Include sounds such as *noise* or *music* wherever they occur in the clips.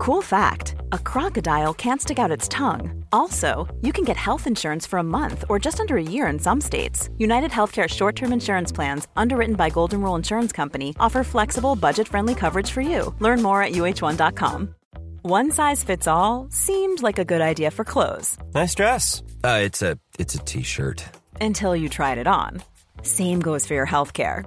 Cool fact a crocodile can't stick out its tongue. Also, you can get health insurance for a month or just under a year in some states. United Healthcare short term insurance plans, underwritten by Golden Rule Insurance Company, offer flexible, budget friendly coverage for you. Learn more at uh1.com. One size fits all seemed like a good idea for clothes Nice dress. Uh, it's a it's a t-shirt. until you tried it on. Same goes for your healthcare.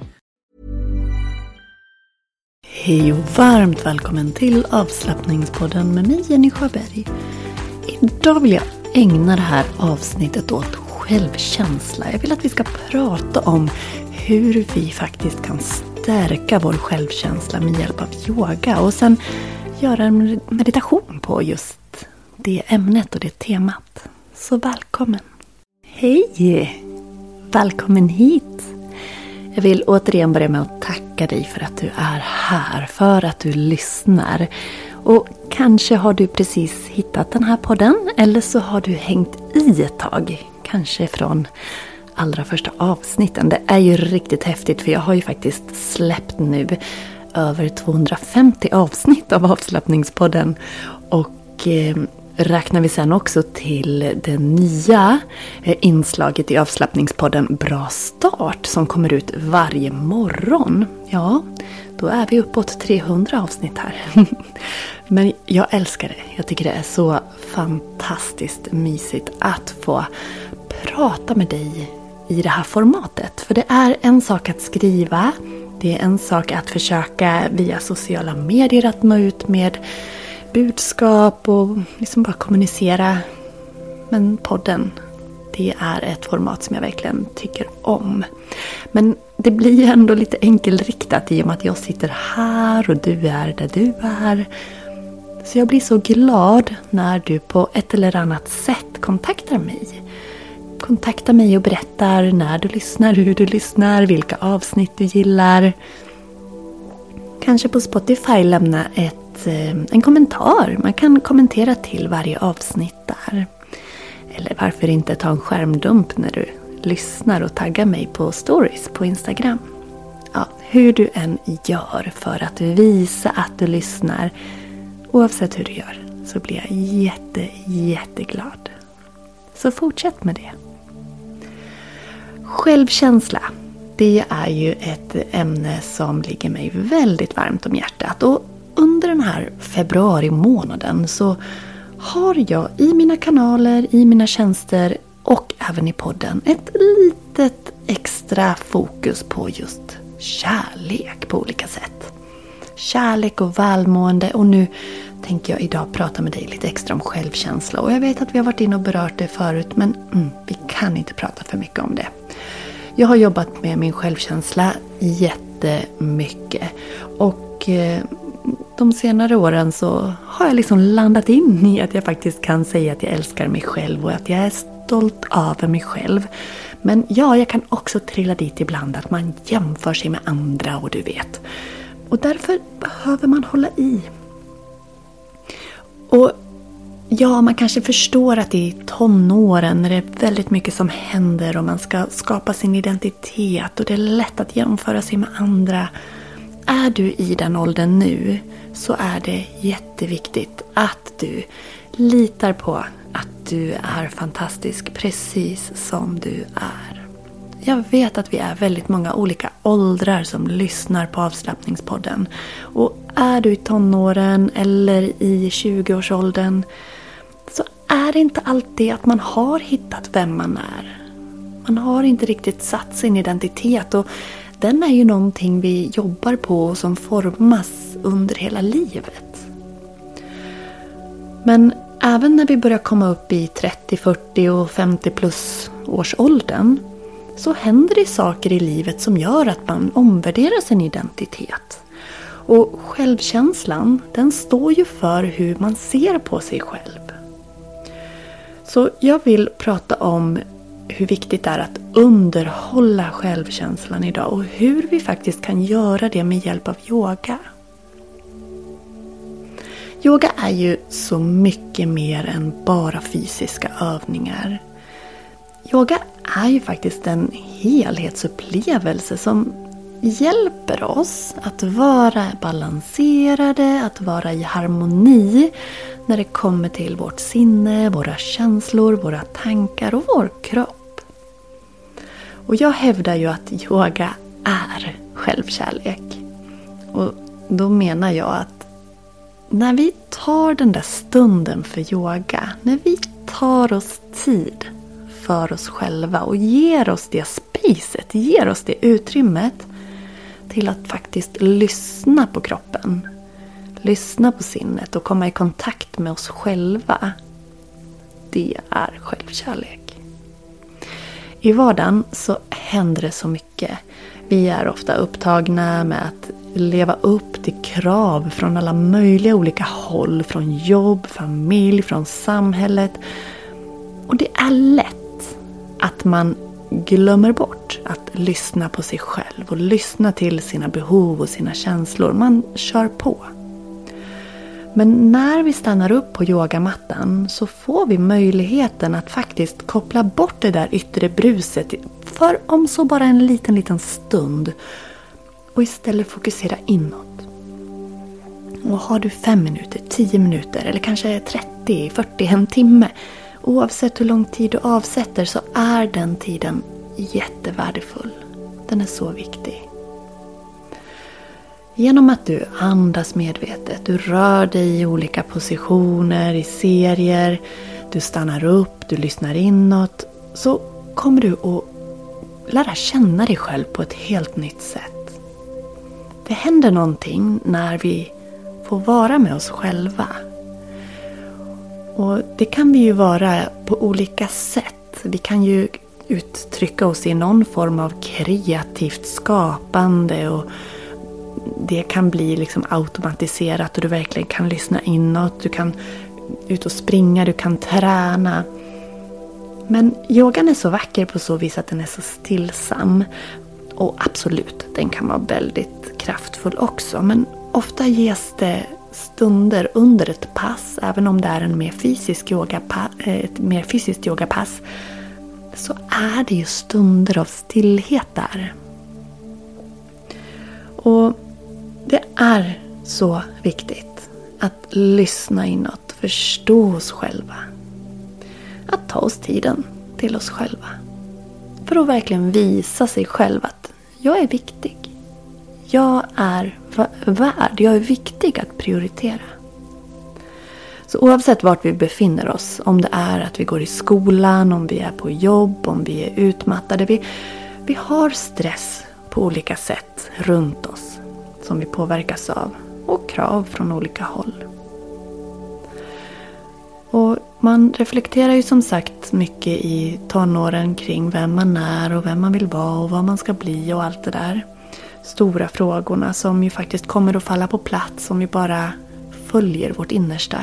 Hej och varmt välkommen till avslappningspodden med mig Jenny Sjöberg. Idag vill jag ägna det här avsnittet åt självkänsla. Jag vill att vi ska prata om hur vi faktiskt kan stärka vår självkänsla med hjälp av yoga och sen göra en meditation på just det ämnet och det temat. Så välkommen! Hej! Välkommen hit! Jag vill återigen börja med att tacka dig för att du är här, för att du lyssnar. Och kanske har du precis hittat den här podden eller så har du hängt i ett tag. Kanske från allra första avsnitten. Det är ju riktigt häftigt för jag har ju faktiskt släppt nu över 250 avsnitt av avslappningspodden. Och ehm, räknar vi sen också till det nya eh, inslaget i avslappningspodden Bra start som kommer ut varje morgon. Ja, då är vi uppåt 300 avsnitt här. *laughs* Men jag älskar det. Jag tycker det är så fantastiskt mysigt att få prata med dig i det här formatet. För det är en sak att skriva. Det är en sak att försöka via sociala medier att nå ut med budskap och liksom bara kommunicera. Men podden, det är ett format som jag verkligen tycker om. Men det blir ändå lite enkelriktat i och med att jag sitter här och du är där du är. Så jag blir så glad när du på ett eller annat sätt kontaktar mig. Kontakta mig och berättar när du lyssnar, hur du lyssnar, vilka avsnitt du gillar. Kanske på Spotify lämna ett, Eh, en kommentar. Man kan kommentera till varje avsnitt där. Eller varför inte ta en skärmdump när du lyssnar och tagga mig på stories på Instagram. Ja, hur du än gör för att visa att du lyssnar, oavsett hur du gör, så blir jag jätte, jätteglad. Så fortsätt med det. Självkänsla. Det är ju ett ämne som ligger mig väldigt varmt om hjärtat. Och under den här februari månaden så har jag i mina kanaler, i mina tjänster och även i podden ett litet extra fokus på just kärlek på olika sätt. Kärlek och välmående och nu tänker jag idag prata med dig lite extra om självkänsla. Och jag vet att vi har varit inne och berört det förut men mm, vi kan inte prata för mycket om det. Jag har jobbat med min självkänsla jättemycket. Och eh, de senare åren så har jag liksom landat in i att jag faktiskt kan säga att jag älskar mig själv och att jag är stolt över mig själv. Men ja, jag kan också trilla dit ibland att man jämför sig med andra och du vet. Och därför behöver man hålla i. Och ja, man kanske förstår att i tonåren när det är väldigt mycket som händer och man ska skapa sin identitet och det är lätt att jämföra sig med andra. Är du i den åldern nu så är det jätteviktigt att du litar på att du är fantastisk precis som du är. Jag vet att vi är väldigt många olika åldrar som lyssnar på avslappningspodden. Och är du i tonåren eller i 20-årsåldern så är det inte alltid att man har hittat vem man är. Man har inte riktigt satt sin identitet och den är ju någonting vi jobbar på och som formas under hela livet. Men även när vi börjar komma upp i 30, 40 och 50 plus års åldern så händer det saker i livet som gör att man omvärderar sin identitet. Och självkänslan, den står ju för hur man ser på sig själv. Så jag vill prata om hur viktigt det är att underhålla självkänslan idag och hur vi faktiskt kan göra det med hjälp av yoga. Yoga är ju så mycket mer än bara fysiska övningar. Yoga är ju faktiskt en helhetsupplevelse som hjälper oss att vara balanserade, att vara i harmoni när det kommer till vårt sinne, våra känslor, våra tankar och vår kropp. Och jag hävdar ju att yoga är självkärlek. Och då menar jag att när vi tar den där stunden för yoga, när vi tar oss tid för oss själva och ger oss det spacet, ger oss det utrymmet till att faktiskt lyssna på kroppen. Lyssna på sinnet och komma i kontakt med oss själva. Det är självkärlek. I vardagen så händer det så mycket. Vi är ofta upptagna med att leva upp till krav från alla möjliga olika håll. Från jobb, familj, från samhället. Och det är lätt att man glömmer bort att lyssna på sig själv och lyssna till sina behov och sina känslor. Man kör på. Men när vi stannar upp på yogamattan så får vi möjligheten att faktiskt koppla bort det där yttre bruset för om så bara en liten, liten stund och istället fokusera inåt. Och har du fem minuter, tio minuter eller kanske 30, 40, en timme. Oavsett hur lång tid du avsätter så är den tiden jättevärdefull. Den är så viktig. Genom att du andas medvetet, du rör dig i olika positioner, i serier, du stannar upp, du lyssnar inåt. Så kommer du att lära känna dig själv på ett helt nytt sätt. Det händer någonting när vi får vara med oss själva. Och det kan vi ju vara på olika sätt. Vi kan ju uttrycka oss i någon form av kreativt skapande och det kan bli liksom automatiserat och du verkligen kan lyssna inåt. Du kan ut och springa, du kan träna. Men yogan är så vacker på så vis att den är så stillsam. Och absolut, den kan vara väldigt kraftfull också. Men ofta ges det stunder under ett pass, även om det är en mer fysisk yoga, eh, ett mer fysiskt yogapass, så är det ju stunder av stillhet där. Och det är så viktigt att lyssna inåt, förstå oss själva. Att ta oss tiden till oss själva. För att verkligen visa sig själv att jag är viktig. Jag är värd, jag är viktig att prioritera. Så oavsett vart vi befinner oss, om det är att vi går i skolan, om vi är på jobb, om vi är utmattade. Vi, vi har stress på olika sätt runt oss som vi påverkas av och krav från olika håll. Och man reflekterar ju som sagt mycket i tonåren kring vem man är och vem man vill vara och vad man ska bli och allt det där. Stora frågorna som ju faktiskt kommer att falla på plats om vi bara följer vårt innersta.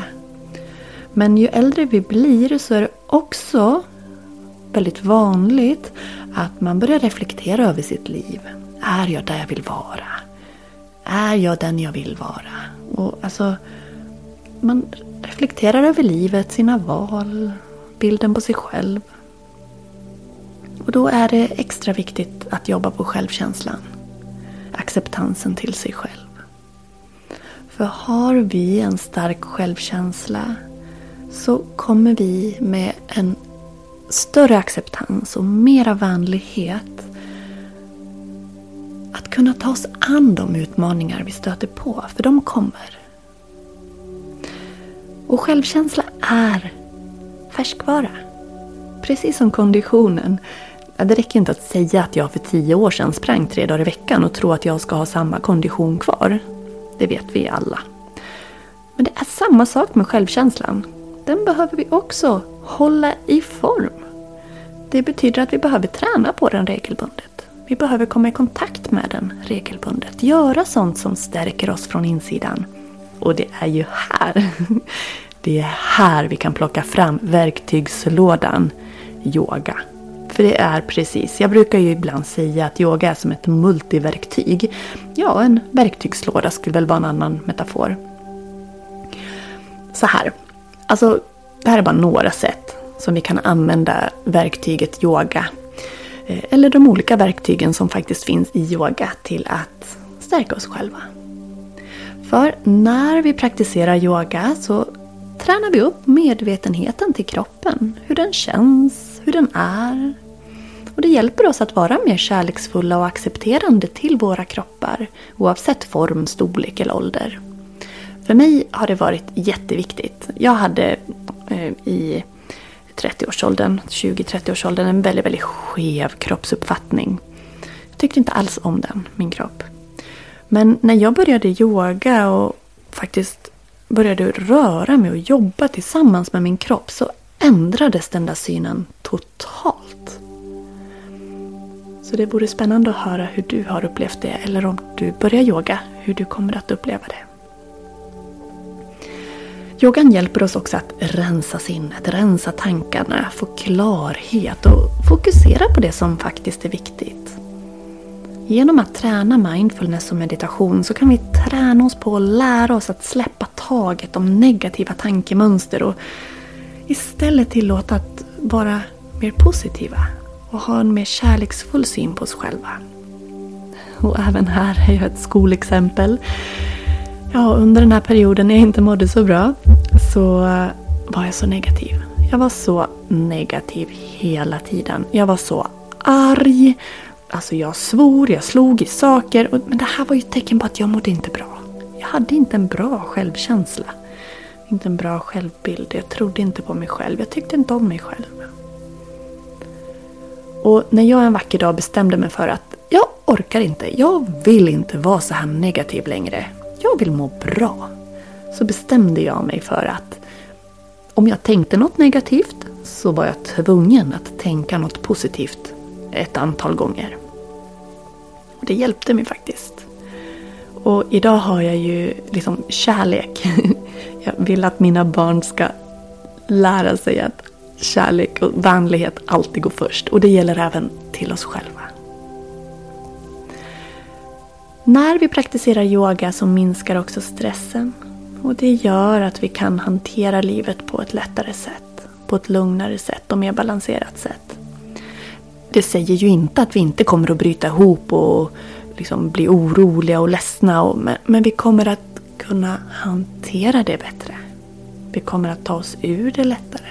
Men ju äldre vi blir så är det också väldigt vanligt att man börjar reflektera över sitt liv. Är jag där jag vill vara? Är jag den jag vill vara? Och alltså, man reflekterar över livet, sina val, bilden på sig själv. Och då är det extra viktigt att jobba på självkänslan. Acceptansen till sig själv. För har vi en stark självkänsla så kommer vi med en större acceptans och mera vänlighet att kunna ta oss an de utmaningar vi stöter på, för de kommer. Och självkänsla är färskvara. Precis som konditionen det räcker inte att säga att jag för tio år sedan sprang tre dagar i veckan och tro att jag ska ha samma kondition kvar. Det vet vi alla. Men det är samma sak med självkänslan. Den behöver vi också hålla i form. Det betyder att vi behöver träna på den regelbundet. Vi behöver komma i kontakt med den regelbundet. Göra sånt som stärker oss från insidan. Och det är ju här, *laughs* det är här vi kan plocka fram verktygslådan yoga. För det är precis, jag brukar ju ibland säga att yoga är som ett multiverktyg. Ja, en verktygslåda skulle väl vara en annan metafor. Så här, alltså det här är bara några sätt som vi kan använda verktyget yoga. Eh, eller de olika verktygen som faktiskt finns i yoga till att stärka oss själva. För när vi praktiserar yoga så tränar vi upp medvetenheten till kroppen. Hur den känns, hur den är. Och det hjälper oss att vara mer kärleksfulla och accepterande till våra kroppar oavsett form, storlek eller ålder. För mig har det varit jätteviktigt. Jag hade eh, i 30-årsåldern, 20-30-årsåldern, en väldigt, väldigt skev kroppsuppfattning. Jag tyckte inte alls om den, min kropp. Men när jag började yoga och faktiskt började röra mig och jobba tillsammans med min kropp så ändrades den där synen totalt. Så det vore spännande att höra hur du har upplevt det eller om du börjar yoga, hur du kommer att uppleva det. Yogan hjälper oss också att rensa sinnet, rensa tankarna, få klarhet och fokusera på det som faktiskt är viktigt. Genom att träna mindfulness och meditation så kan vi träna oss på att lära oss att släppa taget om negativa tankemönster och istället tillåta att vara mer positiva och ha en mer kärleksfull syn på oss själva. Och även här är jag ett skolexempel. Ja, under den här perioden när jag inte mådde så bra så var jag så negativ. Jag var så negativ hela tiden. Jag var så arg. Alltså jag svor, jag slog i saker. Men det här var ju ett tecken på att jag mådde inte bra. Jag hade inte en bra självkänsla. Inte en bra självbild. Jag trodde inte på mig själv. Jag tyckte inte om mig själv. Och när jag en vacker dag bestämde mig för att jag orkar inte, jag vill inte vara så här negativ längre jag vill må bra. Så bestämde jag mig för att om jag tänkte något negativt så var jag tvungen att tänka något positivt ett antal gånger. Och det hjälpte mig faktiskt. Och idag har jag ju liksom kärlek. *laughs* Jag vill att mina barn ska lära sig att kärlek och vänlighet alltid går först. Och det gäller även till oss själva. När vi praktiserar yoga så minskar också stressen. Och det gör att vi kan hantera livet på ett lättare sätt. På ett lugnare sätt och mer balanserat sätt. Det säger ju inte att vi inte kommer att bryta ihop och liksom bli oroliga och ledsna. Och, men, men vi kommer att kunna hantera det bättre. Vi kommer att ta oss ur det lättare.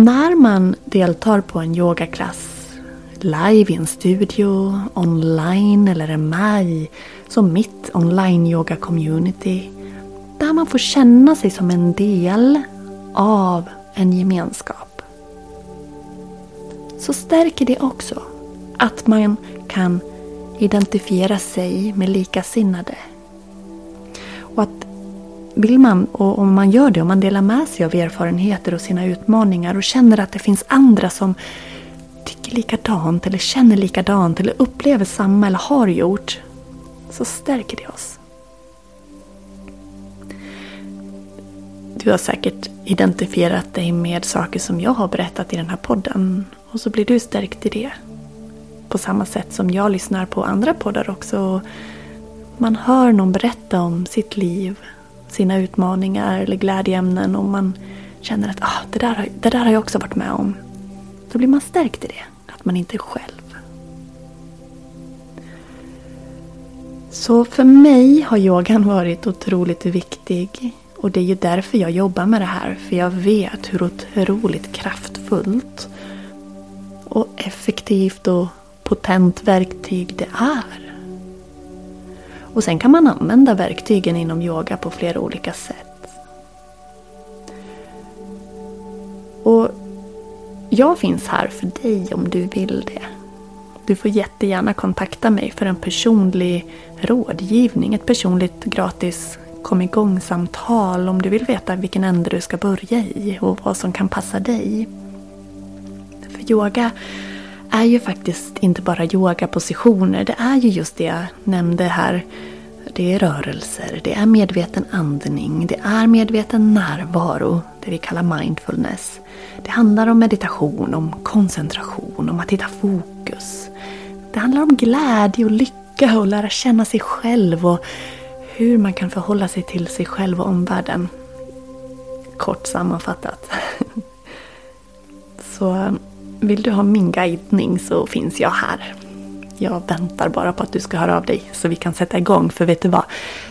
När man deltar på en yogaklass live i en studio, online eller i med som mitt online yoga community. Där man får känna sig som en del av en gemenskap. Så stärker det också att man kan identifiera sig med likasinnade. Vill man, och om man gör det, om man delar med sig av erfarenheter och sina utmaningar och känner att det finns andra som tycker likadant eller känner likadant eller upplever samma eller har gjort så stärker det oss. Du har säkert identifierat dig med saker som jag har berättat i den här podden och så blir du stärkt i det. På samma sätt som jag lyssnar på andra poddar också. Man hör någon berätta om sitt liv, sina utmaningar eller glädjeämnen och man känner att ah, det, där, det där har jag också varit med om. Då blir man stärkt i det, att man inte är själv. Så för mig har yogan varit otroligt viktig. Och det är ju därför jag jobbar med det här. För jag vet hur otroligt kraftfullt och effektivt och potent verktyg det är. Och sen kan man använda verktygen inom yoga på flera olika sätt. Och jag finns här för dig om du vill det. Du får jättegärna kontakta mig för en personlig rådgivning, ett personligt gratis kom igång-samtal om du vill veta vilken ände du ska börja i och vad som kan passa dig. För yoga är ju faktiskt inte bara yogapositioner, det är ju just det jag nämnde här. Det är rörelser, det är medveten andning, det är medveten närvaro, det vi kallar mindfulness. Det handlar om meditation, om koncentration, om att hitta fokus. Det handlar om glädje och lycka och lära känna sig själv och hur man kan förhålla sig till sig själv och omvärlden. Kort sammanfattat. *laughs* Så vill du ha min guidning så finns jag här. Jag väntar bara på att du ska höra av dig så vi kan sätta igång. För vet du vad?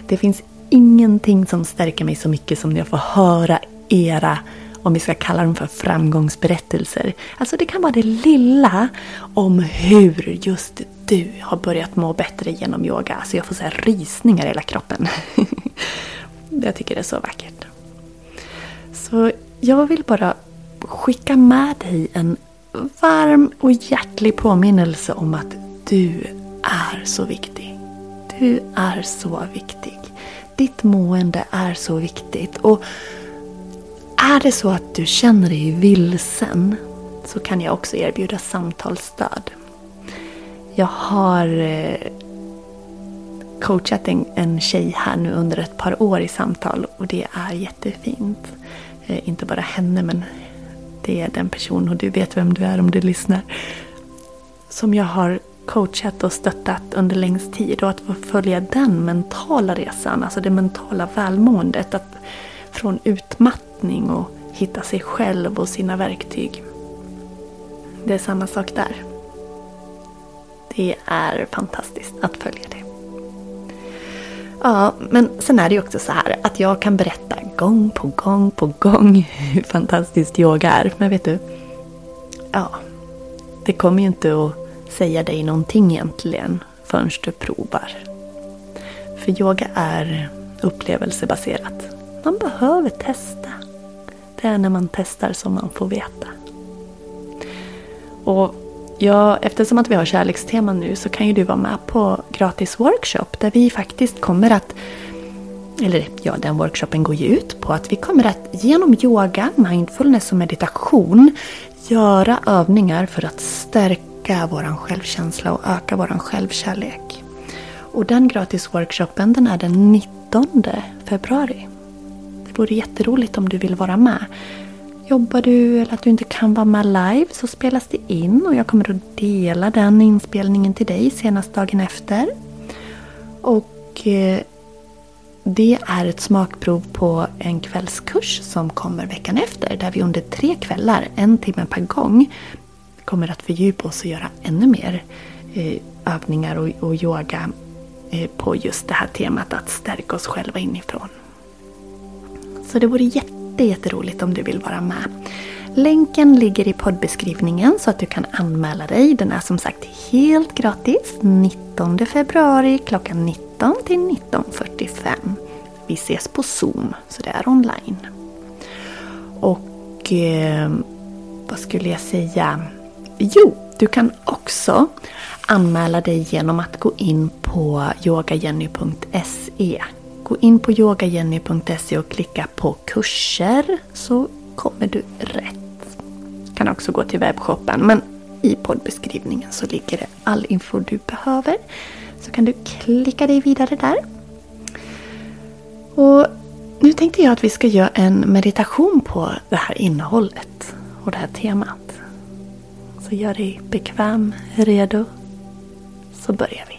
Det finns ingenting som stärker mig så mycket som när jag får höra era, om vi ska kalla dem för framgångsberättelser. Alltså det kan vara det lilla om hur just du har börjat må bättre genom yoga. Alltså jag får så rysningar i hela kroppen. *laughs* jag tycker det är så vackert. Så jag vill bara skicka med dig en varm och hjärtlig påminnelse om att du är så viktig. Du är så viktig. Ditt mående är så viktigt. Och är det så att du känner dig vilsen så kan jag också erbjuda samtalsstöd. Jag har eh, coachat en, en tjej här nu under ett par år i samtal och det är jättefint. Eh, inte bara henne men det är den person och du vet vem du är om du lyssnar. Som jag har coachat och stöttat under längst tid och att få följa den mentala resan, alltså det mentala välmåendet. Att från utmattning och hitta sig själv och sina verktyg. Det är samma sak där. Det är fantastiskt att följa det. Ja, men sen är det ju också så här att jag kan berätta gång på gång på gång hur fantastiskt yoga är. Men vet du? Ja, det kommer ju inte att säga dig någonting egentligen förrän du provar. För yoga är upplevelsebaserat. Man behöver testa. Det är när man testar som man får veta. Och Ja, eftersom att vi har kärlekstema nu så kan ju du vara med på gratis workshop där vi faktiskt kommer att eller ja, den workshopen går ju ut på att vi kommer att genom yoga, mindfulness och meditation göra övningar för att stärka vår självkänsla och öka vår självkärlek. Och den gratis workshopen den är den 19 februari. Det vore jätteroligt om du vill vara med. Jobbar du eller att du inte kan vara med live så spelas det in och jag kommer att dela den inspelningen till dig senast dagen efter. Och eh, det är ett smakprov på en kvällskurs som kommer veckan efter där vi under tre kvällar, en timme per gång, kommer att fördjupa oss och göra ännu mer eh, övningar och, och yoga eh, på just det här temat att stärka oss själva inifrån. Så det vore jätte jätteroligt om du vill vara med. Länken ligger i poddbeskrivningen så att du kan anmäla dig. Den är som sagt helt gratis 19 februari klockan 19 till 19.45. Vi ses på Zoom, så det är online. Och eh, vad skulle jag säga? Jo, du kan också anmäla dig genom att gå in på yogajenny.se Gå in på yogajenny.se och klicka på kurser så kommer du rätt. Du kan också gå till webbshoppen men i poddbeskrivningen så ligger det all info du behöver. Så kan du klicka dig vidare där. Och nu tänkte jag att vi ska göra en meditation på det här innehållet och det här temat. Så gör dig bekväm, redo. Så börjar vi.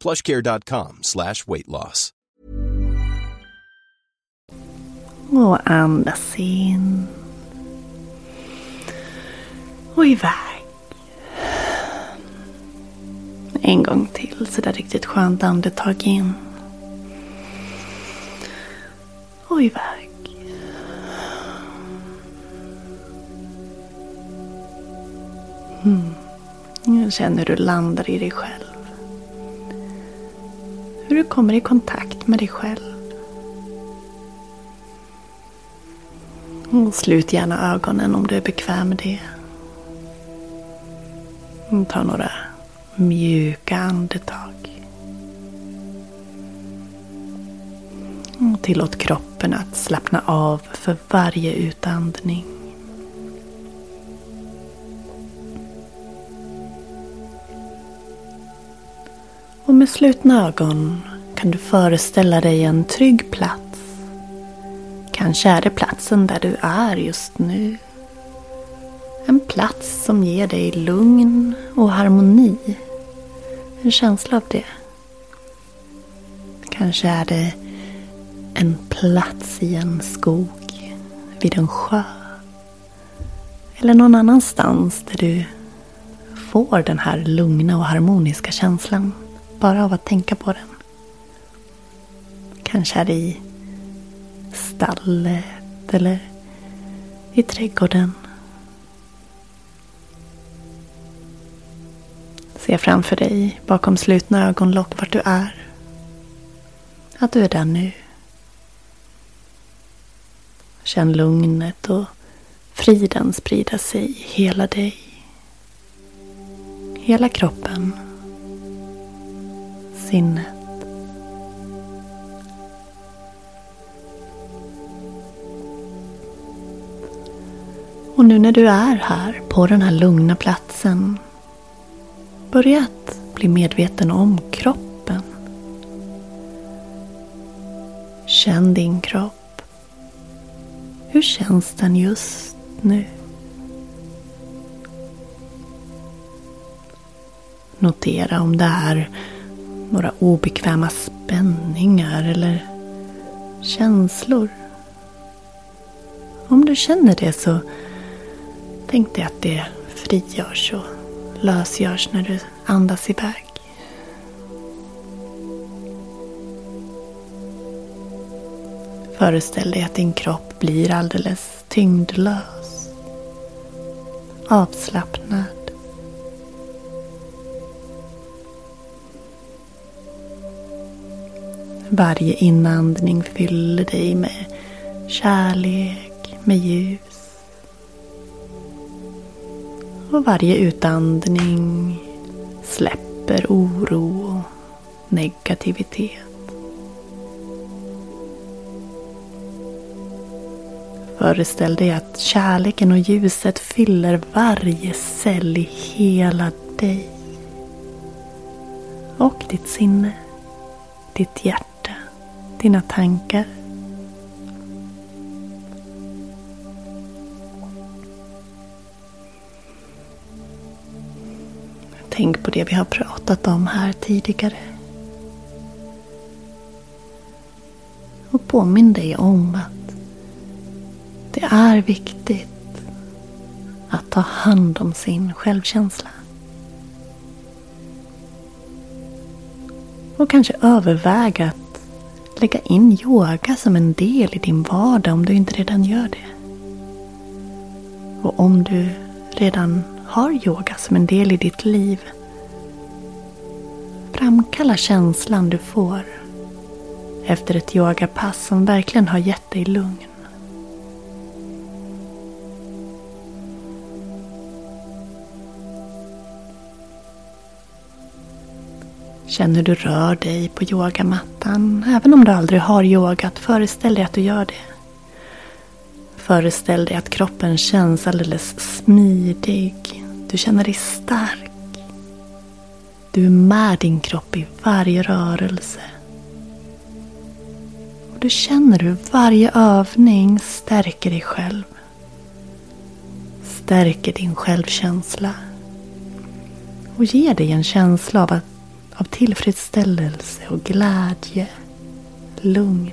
plushcare.com slash weight loss. Och andas in. Och iväg. En gång till så där riktigt skönt andetag in. Och iväg. Mm. Känn hur du landar i dig själv. Hur du kommer i kontakt med dig själv. Och slut gärna ögonen om du är bekväm med det. Och ta några mjuka andetag. Och tillåt kroppen att slappna av för varje utandning. Med slutna ögon kan du föreställa dig en trygg plats. Kanske är det platsen där du är just nu. En plats som ger dig lugn och harmoni. En känsla av det. Kanske är det en plats i en skog, vid en sjö. Eller någon annanstans där du får den här lugna och harmoniska känslan bara av att tänka på den. Kanske är det i stallet eller i trädgården. Se framför dig bakom slutna ögonlock vart du är. Att du är där nu. Känn lugnet och friden sprida sig i hela dig. Hela kroppen. Sinnet. Och nu när du är här på den här lugna platsen. Börja att bli medveten om kroppen. Känn din kropp. Hur känns den just nu? Notera om det är några obekväma spänningar eller känslor. Om du känner det så tänk dig att det frigörs och lösgörs när du andas iväg. Föreställ dig att din kropp blir alldeles tyngdlös. Avslappnad. Varje inandning fyller dig med kärlek, med ljus. Och varje utandning släpper oro och negativitet. Föreställ dig att kärleken och ljuset fyller varje cell i hela dig. Och ditt sinne, ditt hjärta, dina tankar. Tänk på det vi har pratat om här tidigare. Och påminn dig om att det är viktigt att ta hand om sin självkänsla. Och kanske överväga att lägga in yoga som en del i din vardag om du inte redan gör det. Och om du redan har yoga som en del i ditt liv. Framkalla känslan du får efter ett yogapass som verkligen har gett dig lugn. Känn hur du rör dig på yogamattan, även om du aldrig har yogat, föreställ dig att du gör det. Föreställ dig att kroppen känns alldeles smidig. Du känner dig stark. Du är med din kropp i varje rörelse. Och du känner hur varje övning stärker dig själv. Stärker din självkänsla. Och ger dig en känsla av, att, av tillfredsställelse och glädje. Lugn.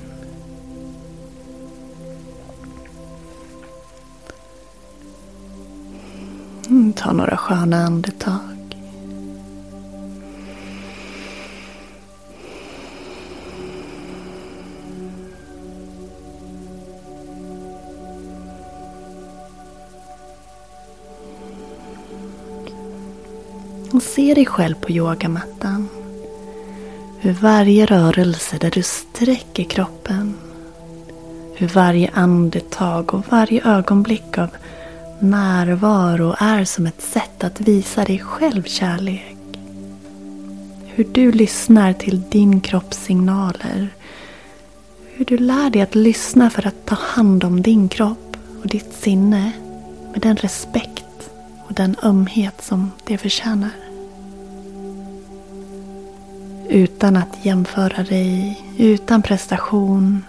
Mm, ta några sköna andetag. Och se dig själv på yogamattan. Hur varje rörelse där du sträcker kroppen. Hur varje andetag och varje ögonblick av närvaro är som ett sätt att visa dig själv kärlek. Hur du lyssnar till din kropps signaler. Hur du lär dig att lyssna för att ta hand om din kropp och ditt sinne med den respekt och den ömhet som det förtjänar. Utan att jämföra dig, utan prestation,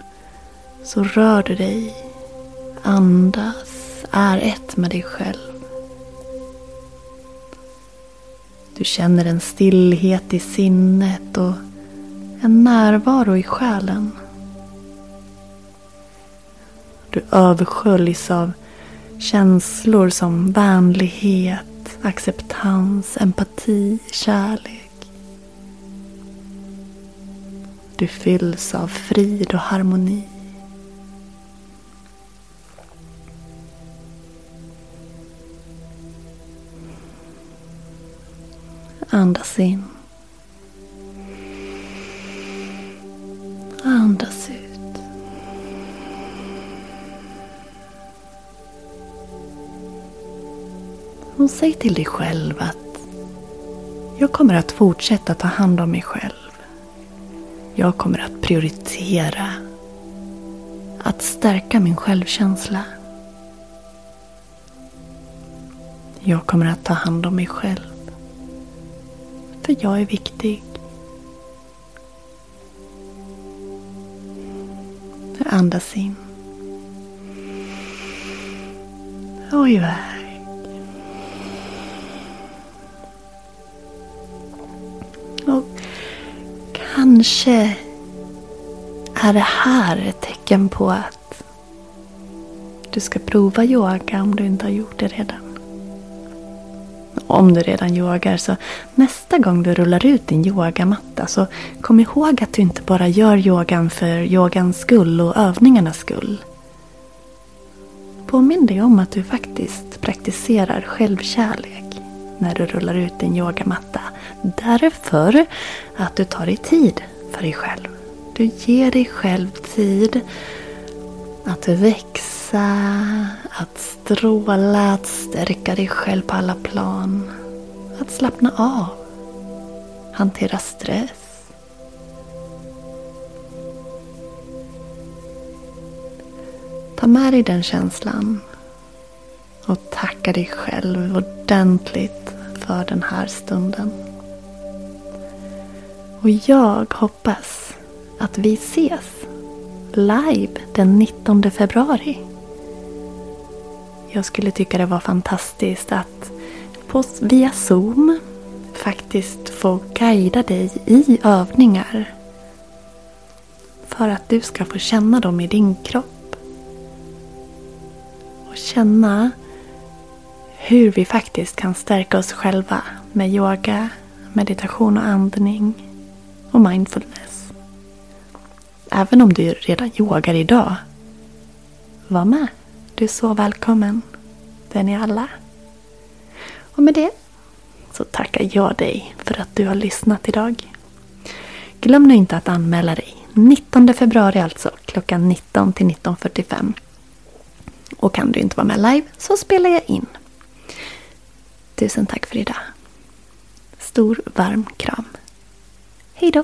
så rör du dig, andas, är ett med dig själv. Du känner en stillhet i sinnet och en närvaro i själen. Du översköljs av känslor som vänlighet, acceptans, empati, kärlek. Du fylls av frid och harmoni. Andas in. Andas ut. Och säg till dig själv att jag kommer att fortsätta ta hand om mig själv. Jag kommer att prioritera att stärka min självkänsla. Jag kommer att ta hand om mig själv. För jag är viktig. Andas in. Och iväg. Kanske är det här ett tecken på att du ska prova yoga om du inte har gjort det redan. Om du redan yogar så nästa gång du rullar ut din yogamatta så kom ihåg att du inte bara gör yogan för yogans skull och övningarnas skull. Påminn dig om att du faktiskt praktiserar självkärlek när du rullar ut din yogamatta. Därför att du tar dig tid för dig själv. Du ger dig själv tid att växa, att stråla, att stärka dig själv på alla plan. Att slappna av. Hantera stress. Ta med dig den känslan och tacka dig själv ordentligt för den här stunden. Och jag hoppas att vi ses live den 19 februari. Jag skulle tycka det var fantastiskt att på, via Zoom faktiskt få guida dig i övningar. För att du ska få känna dem i din kropp. Och känna hur vi faktiskt kan stärka oss själva med yoga, meditation och andning och mindfulness. Även om du redan yogar idag, var med. Du är så välkommen. Det är ni alla. Och med det så tackar jag dig för att du har lyssnat idag. Glöm nu inte att anmäla dig. 19 februari alltså, klockan 19 till 19.45. Och kan du inte vara med live så spelar jag in. Tusen tack för idag. Stor varm kram. Hej då!